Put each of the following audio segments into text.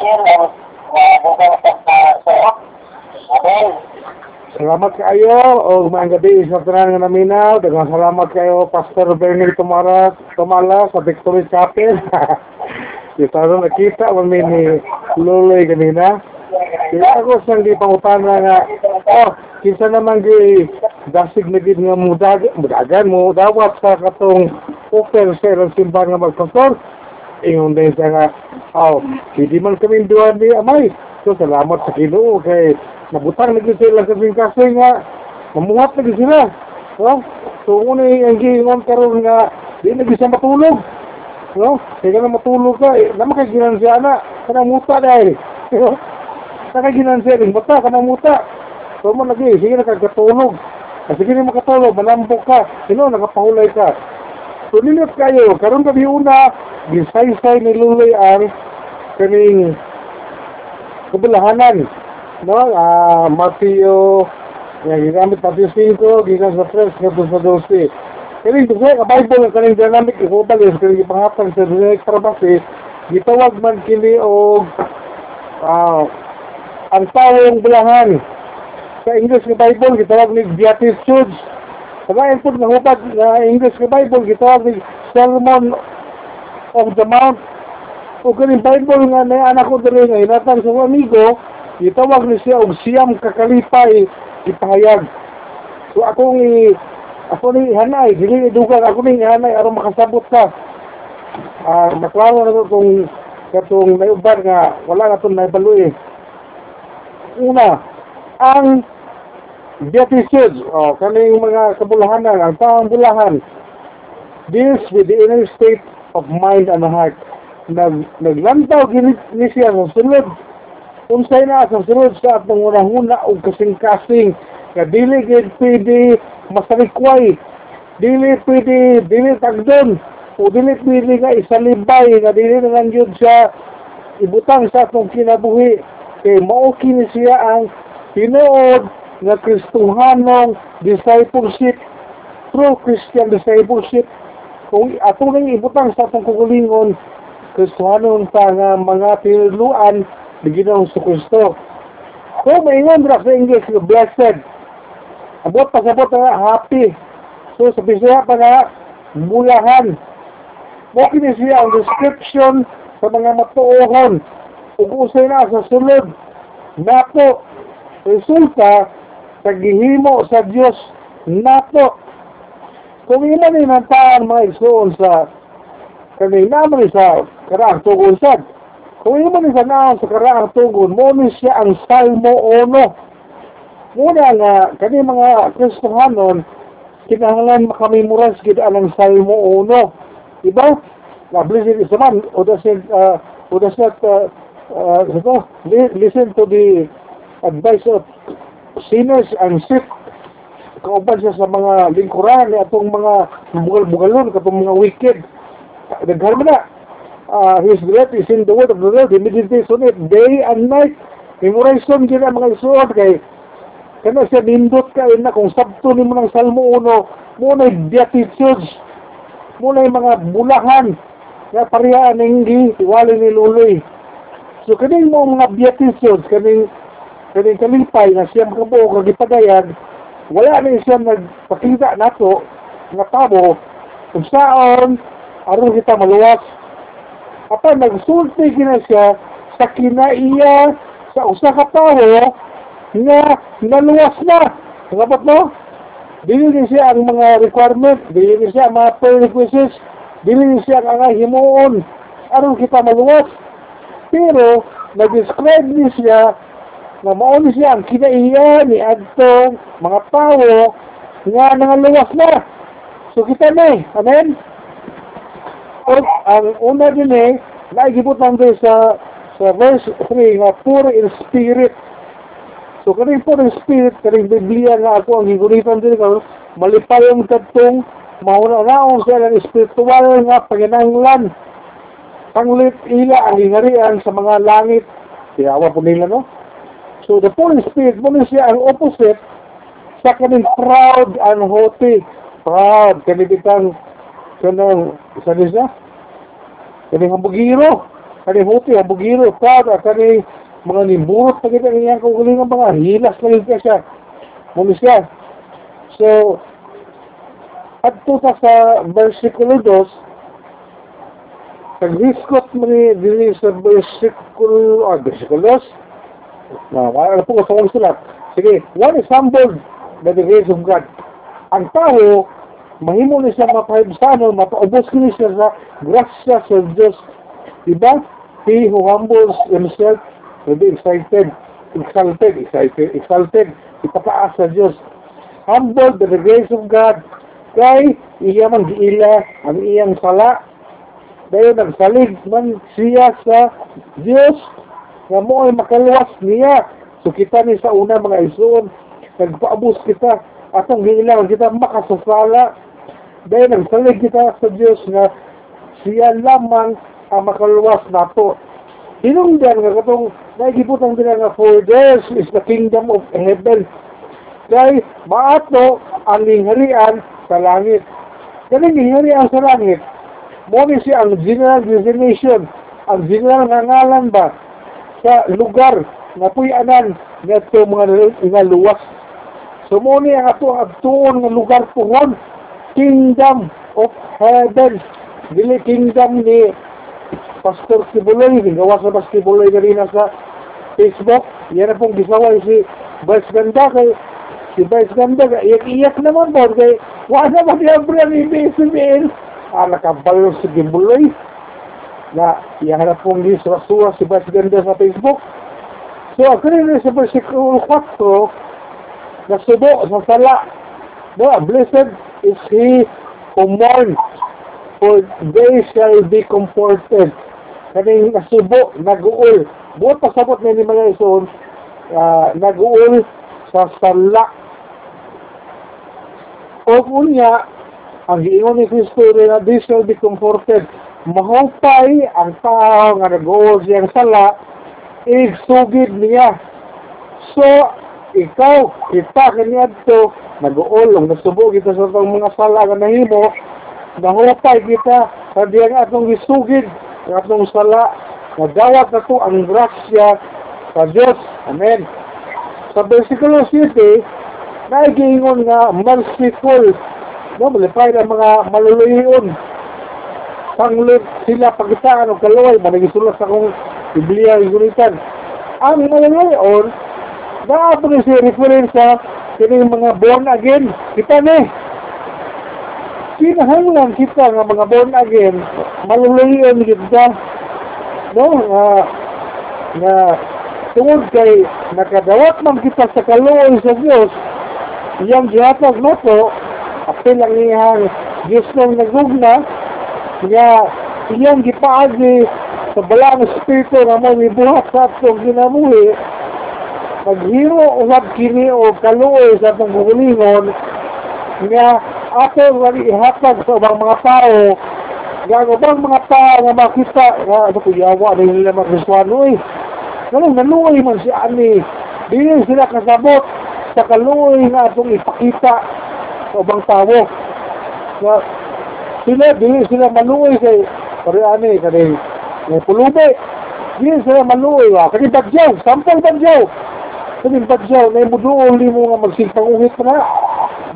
Sir, ang mabugang sa sarap. Amen. Salamat kayo o maang gabi sa tanan nga naminaw. Daghang salamat kayo Pastor Bernie Tumara Tumala sa Victory Chapel. Kita ro nakita man mi ni Luloy kanina. Kaya ako sang di pangutana nga oh kinsa naman gi dasig na gid nga mudag mudagan mo dawat sa katong open sa ilang simbahan nga magpastor. Ingon din siya nga, oh, hindi man kami duwan ni Amay. So, salamat sa Ginoo kay nabutang lagi sila sa kasi nga mamuhat lagi sila. No? So, una yung gingon karon nga di lagi siya matulog. No? Kaya na matulog ka, eh, naman kay ginansya na, kanang muta dahil. No? Saka ginansya rin, muta, kanang muta. So, mo lagi, sige na kagkatulog. Kasi kini makatulog, malambok ka, sino, nakapahulay ka. So, nilit kayo, karon kami una, gisaysay ni Luloy ang kaning kabulahanan. No? Ah, Mateo, nga ginamit Mateo 5, gikan sa 3, ngayon sa 12. Kani ito sa Bible kaning dynamic ihobalis kaning ipanghatag sa direct trabasi gitawag man kini og ah ang tawong bulahan sa English nga Bible gitawag ni Beatitudes sa mga input nga hupad nga English Bible gitawag ni Sermon of the Mount? O kaning Bible nga na anak ko diri nga hinatag sa amigo gitawag ni siya og siyam kakalipay ipahayag so akong i ako ni hanay dili dugang ako ni hanay aron makasabot ka. Ah maklaro na to kung katong naiuban nga wala na itong naibaluy una ang beatitudes oh, kaning mga kabulahanan ang taong bulahan. Deals with the inner state of mind and heart. Nag naglantaw gini ni siya sa sulod unsay na sa sulod sa atong unahuna og kasing-kasing. Nga dili gid pwede masalikway dili pwede dili tagdon. O dili pwede nga isalibay nga dili na lang yun siya ibutang sa atong kinabuhi. Kay mao kini siya ang tinuod nga Kristohanong discipleship true Christian discipleship. Kung ato nang ibutang sa atong kugulingon Kristohanon ta nga mga tinuluan ni Ginoong sa Kristo kung maingon ra sa English blessed. Abot pa sa nga happy. So sa Bisaya pa nga mulahan mo kini siya ang description sa mga matuohon. Ug usay na sa sulod. Nato resulta sa gihimo sa Dios nato kung ina ni nantaan mga igsoon sa kani naman sa karaang tugon sad kung ina ni sa naon sa karaang tugon mo ni siya ang salmo 1 muna nga kani mga Kristohanon kinahanglan makamemoraz gid ang salmo 1 diba na blessed is the man who doesn't uh, who does not uh, uh, ano, li- listen to the advice of sinners and sick. Kauban siya sa mga lingkuran ni atong mga bugal-bugalon katong mga wicked. Daghan man na. Uh, his breath is in the word of the Lord he meditates on it day and night. Memorization gid ang mga isuot kay kana siya nindot ka na kung sabto nimo ng Salmo 1 mo na beatitudes mo na mga bulahan nga pareha ning giwali ni Luloy. So kaning mo mga beatitudes kaning kaning kalipay nga siya makabuo kag ipagayag wala na siya nagpakita nato nga tabo kung saon aron kita maluwas. Apan nagsulti gina siya sa kinaiya sa usa ka tawo nga naluwas na. Dapat mo? Dili siya ang mga requirement dili siya ang mga prerequisites dili siya ang mga himuon. Aron kita maluwas. Pero nag-describe ni siya na mao ni siya ang kinaiya ni adtong mga tao nga nangaluwas na. So kita na eh. Amen? O, ang una din eh, naigibot lang din sa sa verse 3 nga poor in spirit. So kaning poor in spirit, kaning Biblia nga ako ang higuritan din ko, malipayong katong mauna-naon sa ilang espiritual nga panginanglan. Panglit ila ang hingarian sa mga langit. Tiyawa po nila, no? So the in spirit, mo siya ang opposite sa kaning proud and haughty. Proud, kanibitang kanang, isa niya? Kaning hambugiro. kani huti ang bugiro pa kani mga nimburot pa kita niya kaugaling ng mga hilas na yun siya muna siya so at ta sa versikulo 2 Pag-discot mo ni dili sa versikulo, ah, versikulos, na, wala po sa kong sulat. Sige, one is humbled by the grace of God. Ang tao, mahimo ni siya mapahibsano, mapaubos ni siya sa grasya sa Diyos. Diba? He who humbles himself will be excited, exalted, excited, exalted, ipataas sa Diyos. Humbled by the grace of God, kay iya man giila ang iyang sala dahil nagsalig man siya sa Diyos nga mo ay makaluwas niya. So kita ni sa una mga isuon, nagpaabos kita, atong giilangan kita makasasala. Dahil nagsalig kita sa Diyos nga siya lamang ang makaluwas nato. Hinungdan nga katong naigiputang din nga for theirs is the kingdom of heaven. Kay maato ang lingharian sa langit. Kaning lingharian sa langit, mo ni siya ang general designation, ang general nga ba sa lugar na puyanan nga ito mga nga luwas. So mo ni ang ato ang atuon nga lugar puhon, kingdom of heaven. Dili kingdom ni Pastor Kibuloy, gawa sa Pastor Kibuloy ganina sa Facebook. Yan na pong gisaway si Vice Ganda kay si Vice Ganda, iyak-iyak naman po kay wala naman yung brand ni ah, nakabalo si Gimbuloy na iyahanap pong gisrasura si Vice Ganda sa Facebook. So, ako rin sa versikulo 4, nasubo sa sala. No, blessed is he who mourns, for they shall be comforted. Kaning nasubo, nag-uol. Buot pasabot na ni mga ison, uh, nag-uol sa sala. O unya, ang giingon ni Kristo rin na this shall be comforted. Mahupay ang tao nga nag-uol siyang sala, igsugid niya. So, ikaw, kita kanya to, nag-uol, ang nasubo kita sa itong mga sala nga nahimo, nahupay kita sa diyan atong gisugid, ang atong sala, nagawat na to ang grasya sa Diyos. Amen. Sa versikulo 7, naigingon nga merciful no, malipay ang mga maluluyon. Sanglip sila pagitaan o kaluway, managisulat sa kong Biblia igunitan. Ang maluluyon, naapon siya reference sa kining mga born again. Kita ni. Kinahanglan kita nga mga born again, maluluyon kita. No, nga, nga, tungod kay nakadawat man kita sa kaluoy sa Diyos, iyang gihatag no po, apil ang iyang Diyos nang nagugna, nga iyang gipaagi sa balang espiritu nga mo mibuhat sa atong ginabuhi, maghiro usab kini o kaluoy sa atong gugulingon, nga ato nga ihatag sa ubang mga tao, nga ang ubang mga tao nga makita, nga ano ko yawa, ano nila mga Kristuano eh. Ganun, naluoy man si Ani. Dili sila kasabot sa kaluoy nga atong ipakita sa ubang tao. Nga, sila, dili sila maluoy kay pare ani kani may pulube. Dili sila maluoy wa kani bagyaw, sampol bagyaw. Kani bagyaw na muduol ni mo nga magsimpang uhit na.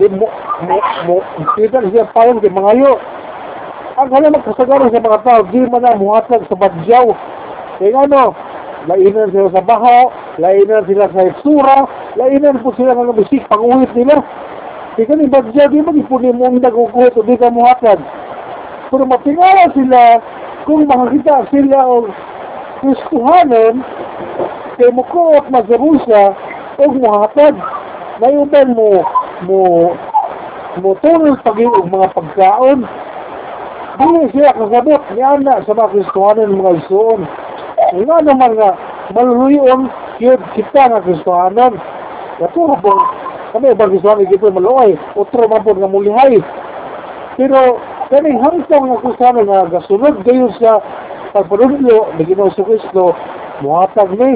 Di mo mo mo kita siya payon kay mangayo. Ang kaya magkasagaran sa mga tao, di man na muhatag sa bagyaw. Kaya ano, lainan sila sa baho, lainan sila sa itsura, lainan po sila ng bisik, panguhit nila. Di ka ni bagya, di ba ipunin ang naguguhit o di ka muhatag. Pero mapingala sila kung makakita sila o Kristuhanon, kay ko at mazarusa o muhatag. Nayuban mo, mo, mo tunol pag og mga pagkaon. Dili siya kasabot niya na sa mga Kristuhanon mga isuon. Nga naman nga, maluluyon yun kita nga Kristohanon. Katulad po, kami ibang Kristohanon kita maluoy, otro man po nga mulihay. Pero, kani hangtong nga Kristohanon nga gasunod gayon sa pagpanudlo na Ginoo sa Kristo, muhatag ni,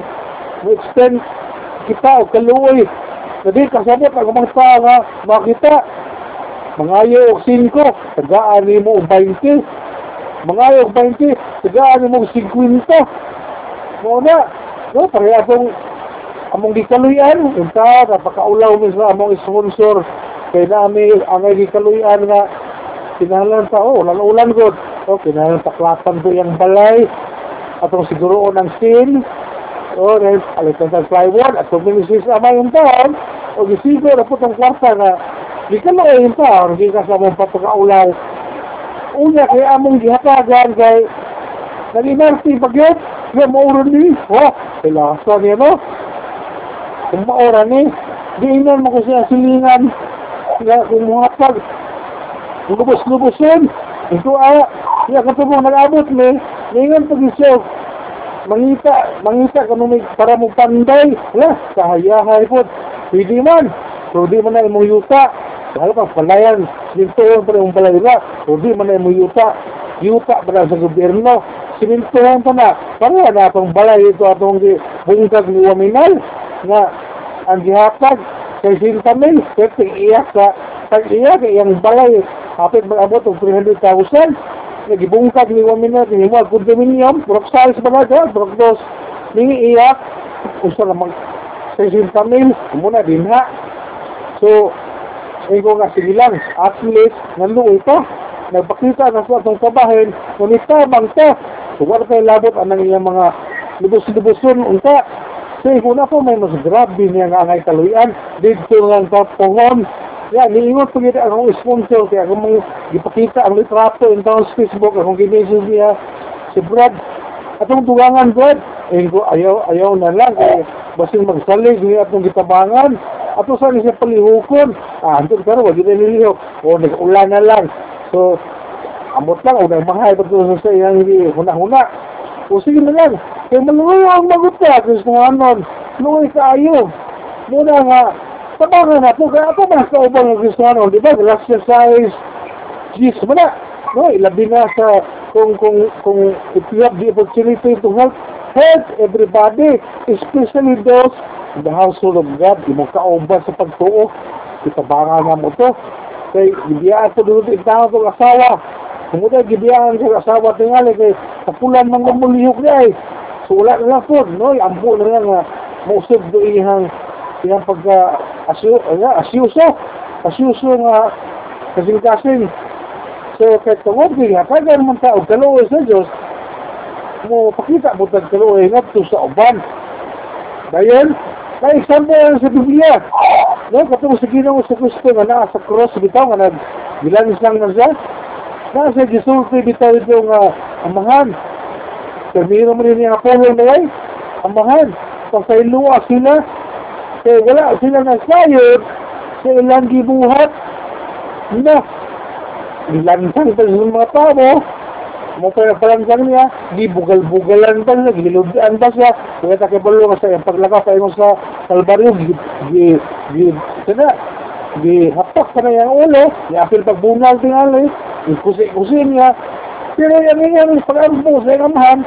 mu-extend kita o kaluoy. Kasi kasabot ang mga tao nga makita, mangayo og 5, tagaan ni mo og 20, mga yung 20, tagaan mo 50. Mo na, no, pareha among gikaluyan, unta, napakaulaw mi sa among sponsor, kay nami ang gikaluyan nga, kinahalan sa, oh, ulan-ulan god, oh, kinahalan taklatan ko yung balay, atong siguro ng sin, oh, dahil alitan sa plywood, at kung minisis ama yung taon, o gisigo na po itong kwarta na, di ka lang yung taon, di ka sa mong patagaulaw. Una, kay among gihatagan, kay, naginarti bagyot, kaya mauron ni, oh, kilasa niya, no? Kung maura ni, di inan mo ko siya silingan, nga mga pag, lubos-lubosin, ito ay, kaya katubong nag-abot ni, ngayon pag isyo, mangita, mangita kanumig para mo panday, wala, kahayahay po, pwede man, so di man na imong yuta, dahil pa palayan, sinintuhon pa rin balay na, so di man na imong yuta, yuta pa na sa gobyerno, sinintuhon pa na, para na itong balay ito atong bungkag ni Waminal, nga, ang gihatag, kay Sintamil, kaya iyak ka, pag iyak, iyang balay, kapit mag-abot ng 300,000, nagibungkag ni Waminal, ni mo condominium, burok salis ba na burok dos, ni iyak, usa namang sa Sintamil, muna din ha. So, ko nga sige lang, at least, nanluoy pa, nagpakita na sa atong kabahin, ngunit tabang ta, so wala kayo labot ang iyang mga lubos-luboson, unta, So, kung ako may mas grabe niya nga angay kaluyan, dito nga tapungon. Yan, niingot po kita akong sponsor, kaya akong mga ipakita ang litrato in town Facebook, akong ginisip niya si Brad. Atong tugangan, Brad, eh ko ayaw, ayaw na lang, kaya basin magsalig niya atong gitabangan. Ato sa niya palihukon. Ah, anto karo, wag na nilihok. O, nag-ulan na lang. So, amot lang, o nagmahay pa sa iyang huna-huna. O sige na lang. Kaya maluwi ang maguta, gusto nga nun. Luwi kayo. Muna nga, tabangan na po. Kaya ako mas kaubang ang gusto nga nun. Di ba? Exercise. Gis mo na. No, ilabi na sa kung kung kung if you have the opportunity to help help everybody, especially those in the household of God, di mo kauban sa pagtuo, itabangan nga mo to. Kay, hindi ako doon itawa itong asawa. Kemudian gibiyaan sa asawa tingali kay kapulan man mamulihok niya eh. So wala na lang po, no? Ampo na lang nga mausog do ihang ihang pagka asyo, nga, asyuso. Asyuso nga kasing-kasing. So kahit tungod kay hatagan man tao kaluoy sa Diyos, mo pakita mo tag kaluoy nga to sa uban. Dayon, na example yan sa Biblia. No, katong sa Ginoo sa Kristo nga naa sa cross bitaw nga nag gilanis lang na siya. Nasa gisulti bitaw ito nga amahan. Termino mo rin yung Apollo na ay, amahan. Pagkailuwa sila, kaya wala sila nasayod sa ilang gibuhat. Na, nilansang pa sa mga tao, mo pa palansang niya, gibugal-bugalan pa siya, giludan pa siya, kaya takibalo ka sa paglaka pa mo sa kalbaryo, gi, gi, sana, gi, hapak pa na yung ulo, yapil pagbunal tingali, ikusi-kusi niya, pero yan nga, pag-ampo sa iyang amahan,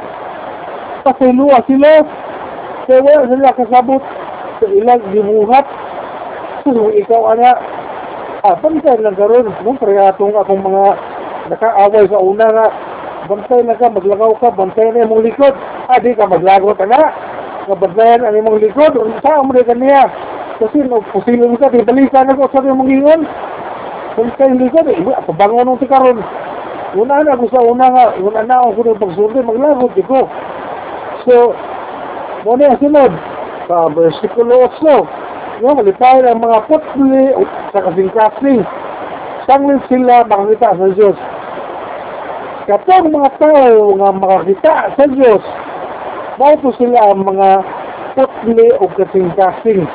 pasiluwa sila, kaya wala sila kasabot sa ilang gibuhat. So, ikaw, ana, ah, bantay lang karon no? Parehasong akong mga nakaaway sa una nga, bantay na ka, maglagaw ka, bantay na imong likod. Ah, di ka maglagot na. Kabantayan ang imong likod, saan mo rin kaniya? Kasi no, pusilin ka, di balikan ako sa imong gingon. Bantay yung likod, eh, pabangon nung tikaron. Una na sa una nga, una na ako kung pagsulti, maglagot, di ko. So, muna yung sunod, sa versikulo 8, yung malipay ang mga putli sa kasing-kasing. Sanglit sila makakita sa Diyos. Kapag mga tao nga makakita sa Diyos, mauto sila ang mga putli o kasing-kasing.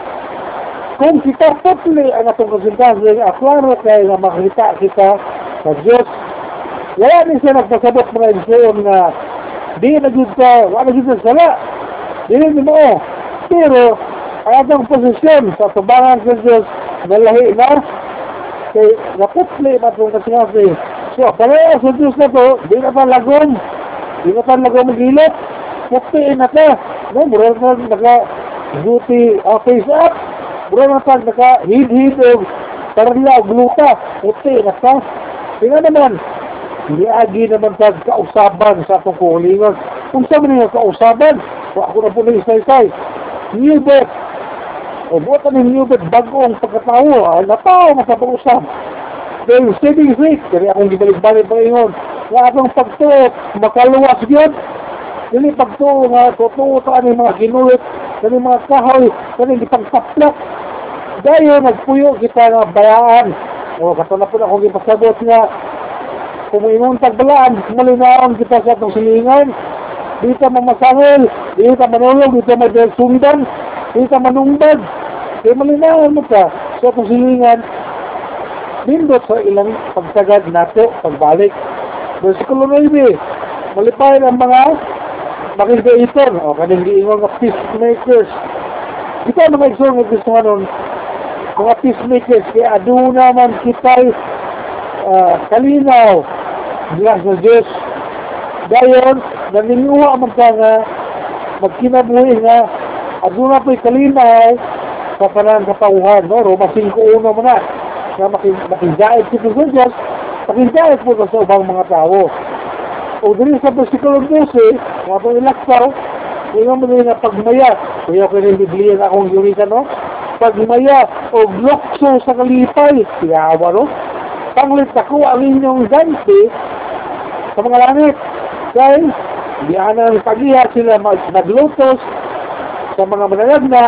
Kung kita putli ang atong kasing-kasing, aklaro kayo nga makakita kita sa Diyos. Wala din siya nagpasabot mga insayon na di na dito ka, wala dito sa sala. Dili mo mo. Pero, ang atong posisyon sa tubangan sa Diyos, nalahi na, kay naputli na itong kasing-kasing. So, kaya sa Diyos na to, di na pa lagom. Di na pa lagom magilot. Putliin na ka. No, mura na naka duty uh, up. Mura na pa naka hid-hid o tarla o gluta. Putli na ka. Tingnan naman, Niagi naman sa kausaban sa atong kuhulingon. Kung sa man nga kausaban, wa ako na po na isa-isay. New birth. O buot na ni new birth, bago ang pagkatao. Ah, natao mo sa pag-usap. Dahil saving rate, kaya akong gibalik-balik pa ingon. Nga atong pagtuot, makaluwas yun. Dili pagtuo nga, totoo ta ani mga ginulit, kani mga kahoy, kani gipagtaplak. Dayo nagpuyo kita nga bayaan. O kato na po na akong gipasabot nga kung ingon tagbalaan, malinaon kita sa atong silingan. Di ka mamasangil, di ka manulog, di ka madalsundan, di ka manumbag. Kaya malinaon mo ka sa atong silingan. Nindot sa ilang pagsagad nato, pagbalik. Versikulo 9, malipay ang mga makikaitor, o kaning giingon nga peacemakers. Kita mga igsoon nga gusto nga nun, mga peacemakers, kaya aduna man kita'y uh, kalinaw, Diyos na Diyos. Dayon, naninguha man ka nga, magkinabuhi nga, aduna po'y kalinaw, sa panang katauhan, no? Roma 5.1 mo na, na makindait si Kristo Diyos, makindait po sa ubang mga tao. O dili sa versikulo 12, mga pong ilaksaw, kung mo na pagmaya, rin Biblia na akong yunita, no? Pagmaya o glokso sa kalipay, siyawa, no? Panglit ako ang inyong dante sa mga langit. Dahil, diyan ang pagiha sila mag naglutos sa mga mananag na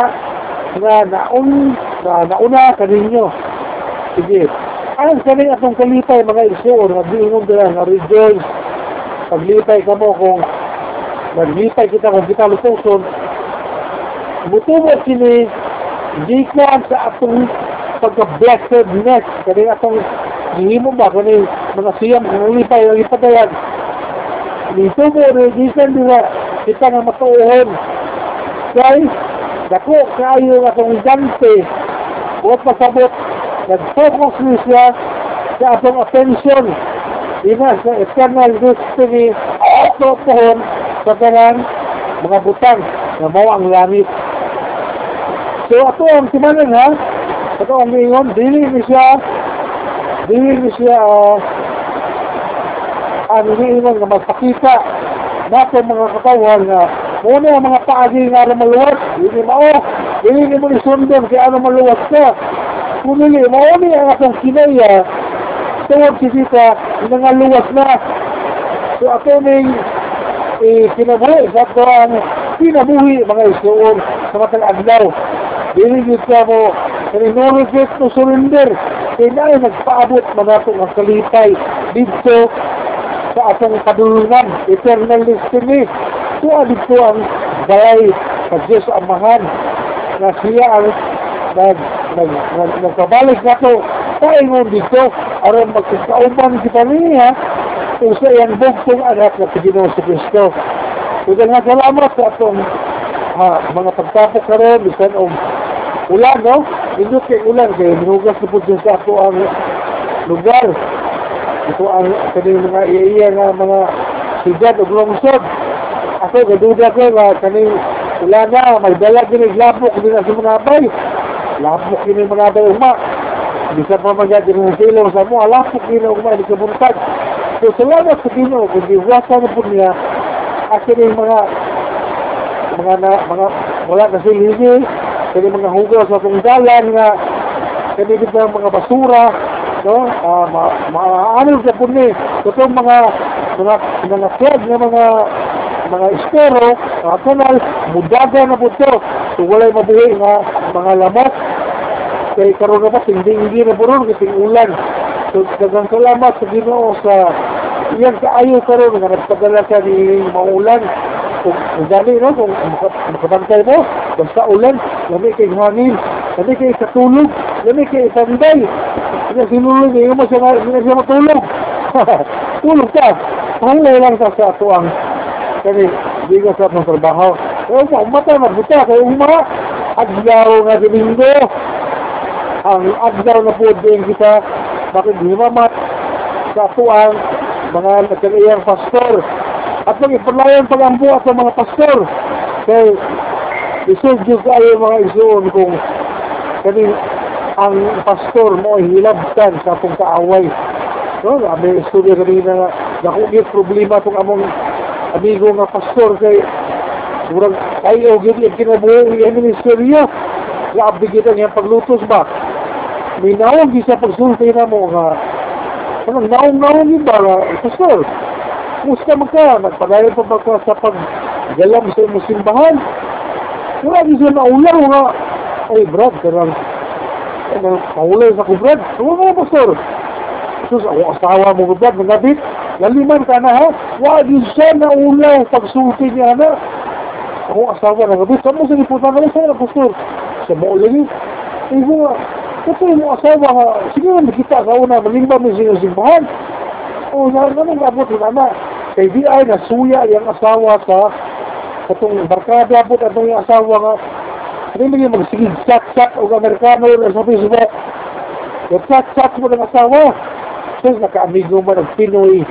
nga naun, na nauna kaninyo. Sige. Ang kaning atong kalipay, mga igsoon, nag-iinom nila, nga rejoice, paglipay ka mo kung naglipay kita kung kita lutuson mutubo kini gikan sa atong pagka-blessedness kani atong gihimo ba kani mga siyam kung lipay ang ipadayan mutubo rin gikan nila kita nga matuuhon. Kay dako kayo nga atong gante huwag pasabot nag-focus niya siya sa atong attention. Ina sa eternal destiny ato pohon sa tanang mga butang na mo ang langit. So ato ang timanan ha, ato ang ingon, dili ni siya, dili ni siya, uh, ang iniingon nga magpakita nato mga katawan nga muna ang mga paagi nga ano maluwas, dili mao, ni mo ni sundon kaya ano maluwas ka. Kung dili, mao ni ang atong kinaya, tuwag si Sita, luwas na. So ato ning eh, kinabuhi sa ang kinabuhi mga isuon sa matang adlaw. Dili gid ka mo kanunod to surrender. Kaya ay nagpaabot manato ang kalipay dito sa atong kadulungan, eternal destiny. So dito ang balay sa Diyos Amahan na siya ang nag, nag, nag, nagpabalik na to paingon dito aron magkakauban kita niya kung sa iyang bugtong anak na si Ginoo si Kristo. Kaya nga salamat sa atong ha, mga pagtapok karon bisan og ulan no? Indot kay ulan kay minugas na pud sa ato ang lugar. Ito ang kani mga iya nga mga siyad ug lungsod. Ako gaduda ko nga kani ulan na may dala gini lapok din sa mga bay lapok gini mga bay uma bisa pa magyad din ng silong sa mo lapok gini uma di kabuntag so salamat sa Ginoo kung diwasa na po niya. Yung mga mga na, mga wala na silhingi kani mga hugaw sa kong dalan nga kani di ba mga basura no? Uh, ma maano sa puni itong mga mga mga flag nga mga mga estero mga kanal mudaga na po to so walay mabuhi nga mga lamok kay karon na ba hindi hindi na puron kasi ulan. So dagang salamat sa Ginoo sa iyan kaayo karon nga nagpadala ka ni maulan. Kung dali no kung makabantay mo basta ulan lami kay hangin lami kay katulog lami kay sanday kaya sinulog eh mo siya hindi siya matulog. Tulog ka. Hangin lang sa ato ang kani di ka sa trabaho. Kaya mo umata magbuta kaya uma adlaw nga domingo ang adlaw na po din kita bakit di mamat sa ato ang mga nagkagayang pastor at mag-ipalayan pagambuat sa mga pastor kay isugyo kayo mga isuon kung kani ang pastor mo hilabtan sa atong kaaway no may istorya kanina nga nakugit problema itong among amigo nga pastor kay Murag kayo gyud yung kinabuhi ang ministeryo. Grabe kita niya paglutos ba. May naong gisa pagsulti na mo nga. Anong naong-naong yun ba nga, pastor? Musta man ka? Nagpadayon pa ba ka sa paggalam sa imong simbahan? Wala di siya naulaw nga. Ay, Brad, karang Ano, maulay sa ko, Brad. Ano mo, pastor? Sus, ako asawa mo, Brad, nagabit. Laliman ka na, ha? Wala di siya naulaw pagsulti niya na. Ako asawa na gabi. Saan mo sa liputan na sa pastor? Sa mo lagi. Eh ito yung asawa. Sige na makita ka una. Malimba mo siya simbahan. O, na naman abot yung ama. Kay di ay nasuya yung asawa sa katong barkada abot atong yung asawa nga. Ano yung mga magsigig chat-chat o Amerikano na sa Facebook. Yung chat-chat mo ng asawa. So, naka-amigo mo ng Pinoy.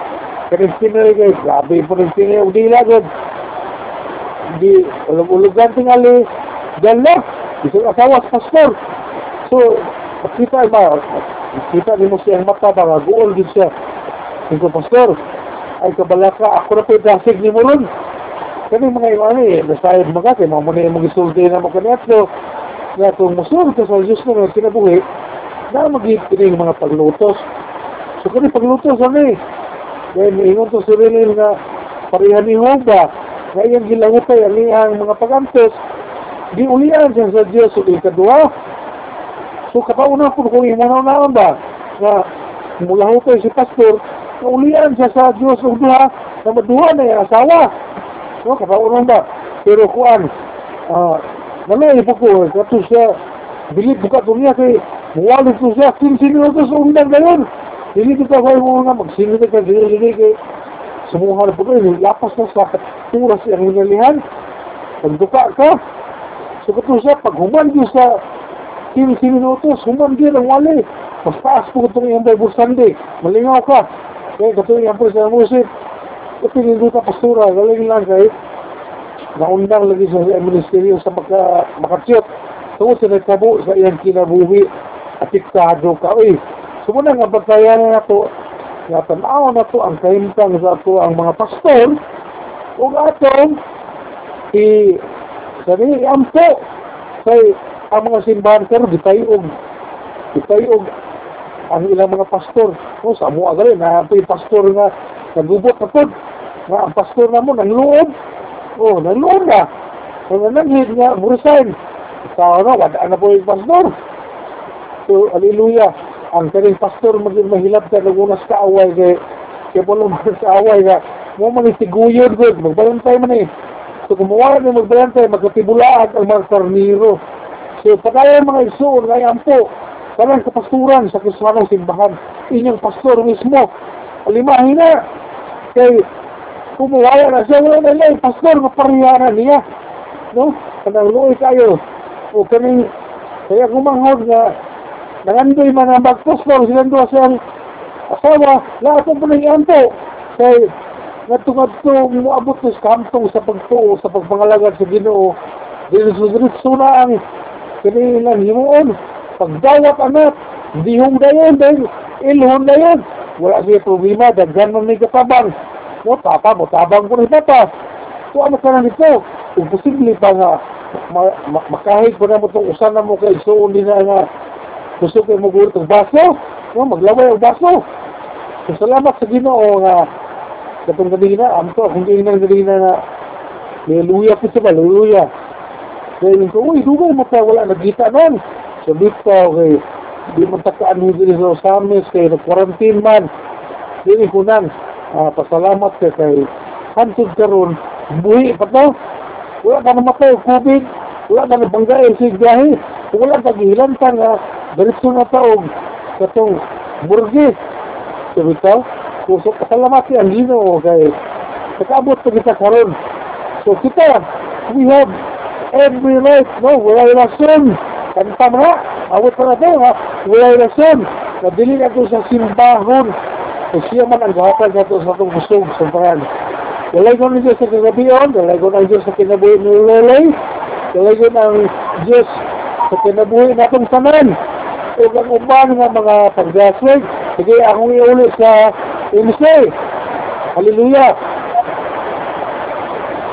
Kanang Pinoy kayo. Grabe po ng Pinoy. Hindi lagod di ulog-ulogan tingali dala isang asawa sa pastor so makita ba makita ni mo siyang mata ba nga guol din siya. Ito pastor ay kabalaka ako na po dasig ni mo ron kani mga iwan eh nasayad mga kay mga muna yung gisulti na mo kaniyat so nga kung musul ka sa Diyos na kinabuhi na mag-ipin yung mga paglutos. So kani paglutos ano eh? Dahil ingon to si Renil nga parehan ni Hoba ngayon gilangutay ang iyang mga pagantos, di ulian siya sa Diyos sa ikadua. So kapauna po kung imunaw naon ba, na mula hutay si pastor, na ulian siya sa Diyos ng duha, na maduha na yung asawa. So kapauna ba, pero kuan, ah, nalay po ko, kato siya, bilib buka to niya kay, muwalik to siya, 15 minutos undang gayon. Hindi kita kayo mga magsilid ka, dili kay, Sumuha na po kayo, lapas na sa turas ang hinalihan. Pagduka ka. So kato siya, pag human din sa 15 minutos, human din ang wali. Mas taas po itong iyang Bible Sunday. Malingaw ka. Kaya kato yung po sa musik. Ito yung duta pastura, galing lang kay naundang lagi sa ministeryo sa maka, makatsiyot. Tungkol sa nagkabo sa iyang kinabuhi at iktado ka. Uy, sumuna nga batayan na to nga tanaw na to ang kahimtang sa ato ang mga pastor ug atong i sabi ampo kay ang mga simbahan pero gitayog. Gitayog ang ilang mga pastor. O sa mo agad na ito pastor nga nagubot na pod nga ang pastor na mo nangluob o nangluob na. Kung nanghid nga murisign tao na wala na po yung pastor. So hallelujah. Ang kaning pastor maging mahilap ka nagunas ka away kay kay pala sa away ka mo man itiguyod gud magbalantay man eh so kung mawala na magbalantay magkatibulaan ang mga karniro so pagkaya mga isuon nga ampo parang kapasturan sa kiswanong simbahan. Inyong pastor mismo. Alimahin na. Kay kung mawala na siya. Wala na lang pastor mapariyanan niya. No? Kanang luoy kayo o kaning kaya kumanghod nga nangandoy man ang bagpostol silang doon sa asawa lahat ang panayampo kay ngatong-ngatong muabot sa kantong sa pagtuo sa pagpangalagad sa ginoo. Diretso na ang kanilang himuon pagdawat anak dihong dayon dahil ilhon dayon wala siya problema daghan man may katabang. Mo tapa mo tabang ko rin tapa. So ano ka na nito? Kung posible pa nga. Ma, ma, makahig ko na mo itong usan na mo kay suon din na nga. Gusto ko mo gulot ng baso, no, maglaway ang baso. So, salamat sa Ginoo nga. Katong kadina, amto kung di na kadina na Hallelujah po sa Hallelujah. Kaya ko, uy, dugay mo tayo, wala nagkita nun. So, dito, okay, di mo takaan mo din sa Osamis, kay nag-quarantine man. Dili ko nang, ah, pasalamat ka kay hantod karon buhi pa to. Wala ka namatay, COVID, wala ka nabanggay, sigyahe, wala ka gihilantan nga, diretso na taog katong burgis. So, bitaw, kusok kasalamati ang Ginoo kay nakabot pa kita karon. So kita, we have every right, no, wala rason. Kanta mo na, awit pa na to, ha, wala rason. Nadili na to sa simbahon. So siya man ang gahatag na to sa itong busog sa pangan. Walay ko ng Diyos sa kinabiyon, walay ko ng Diyos sa kinabuhi ni Lolay, walay ko ng Diyos sa kinabuhi na itong tanan. O ang uban nga mga pagdaswig, sige akong iuli sa MC. Hallelujah!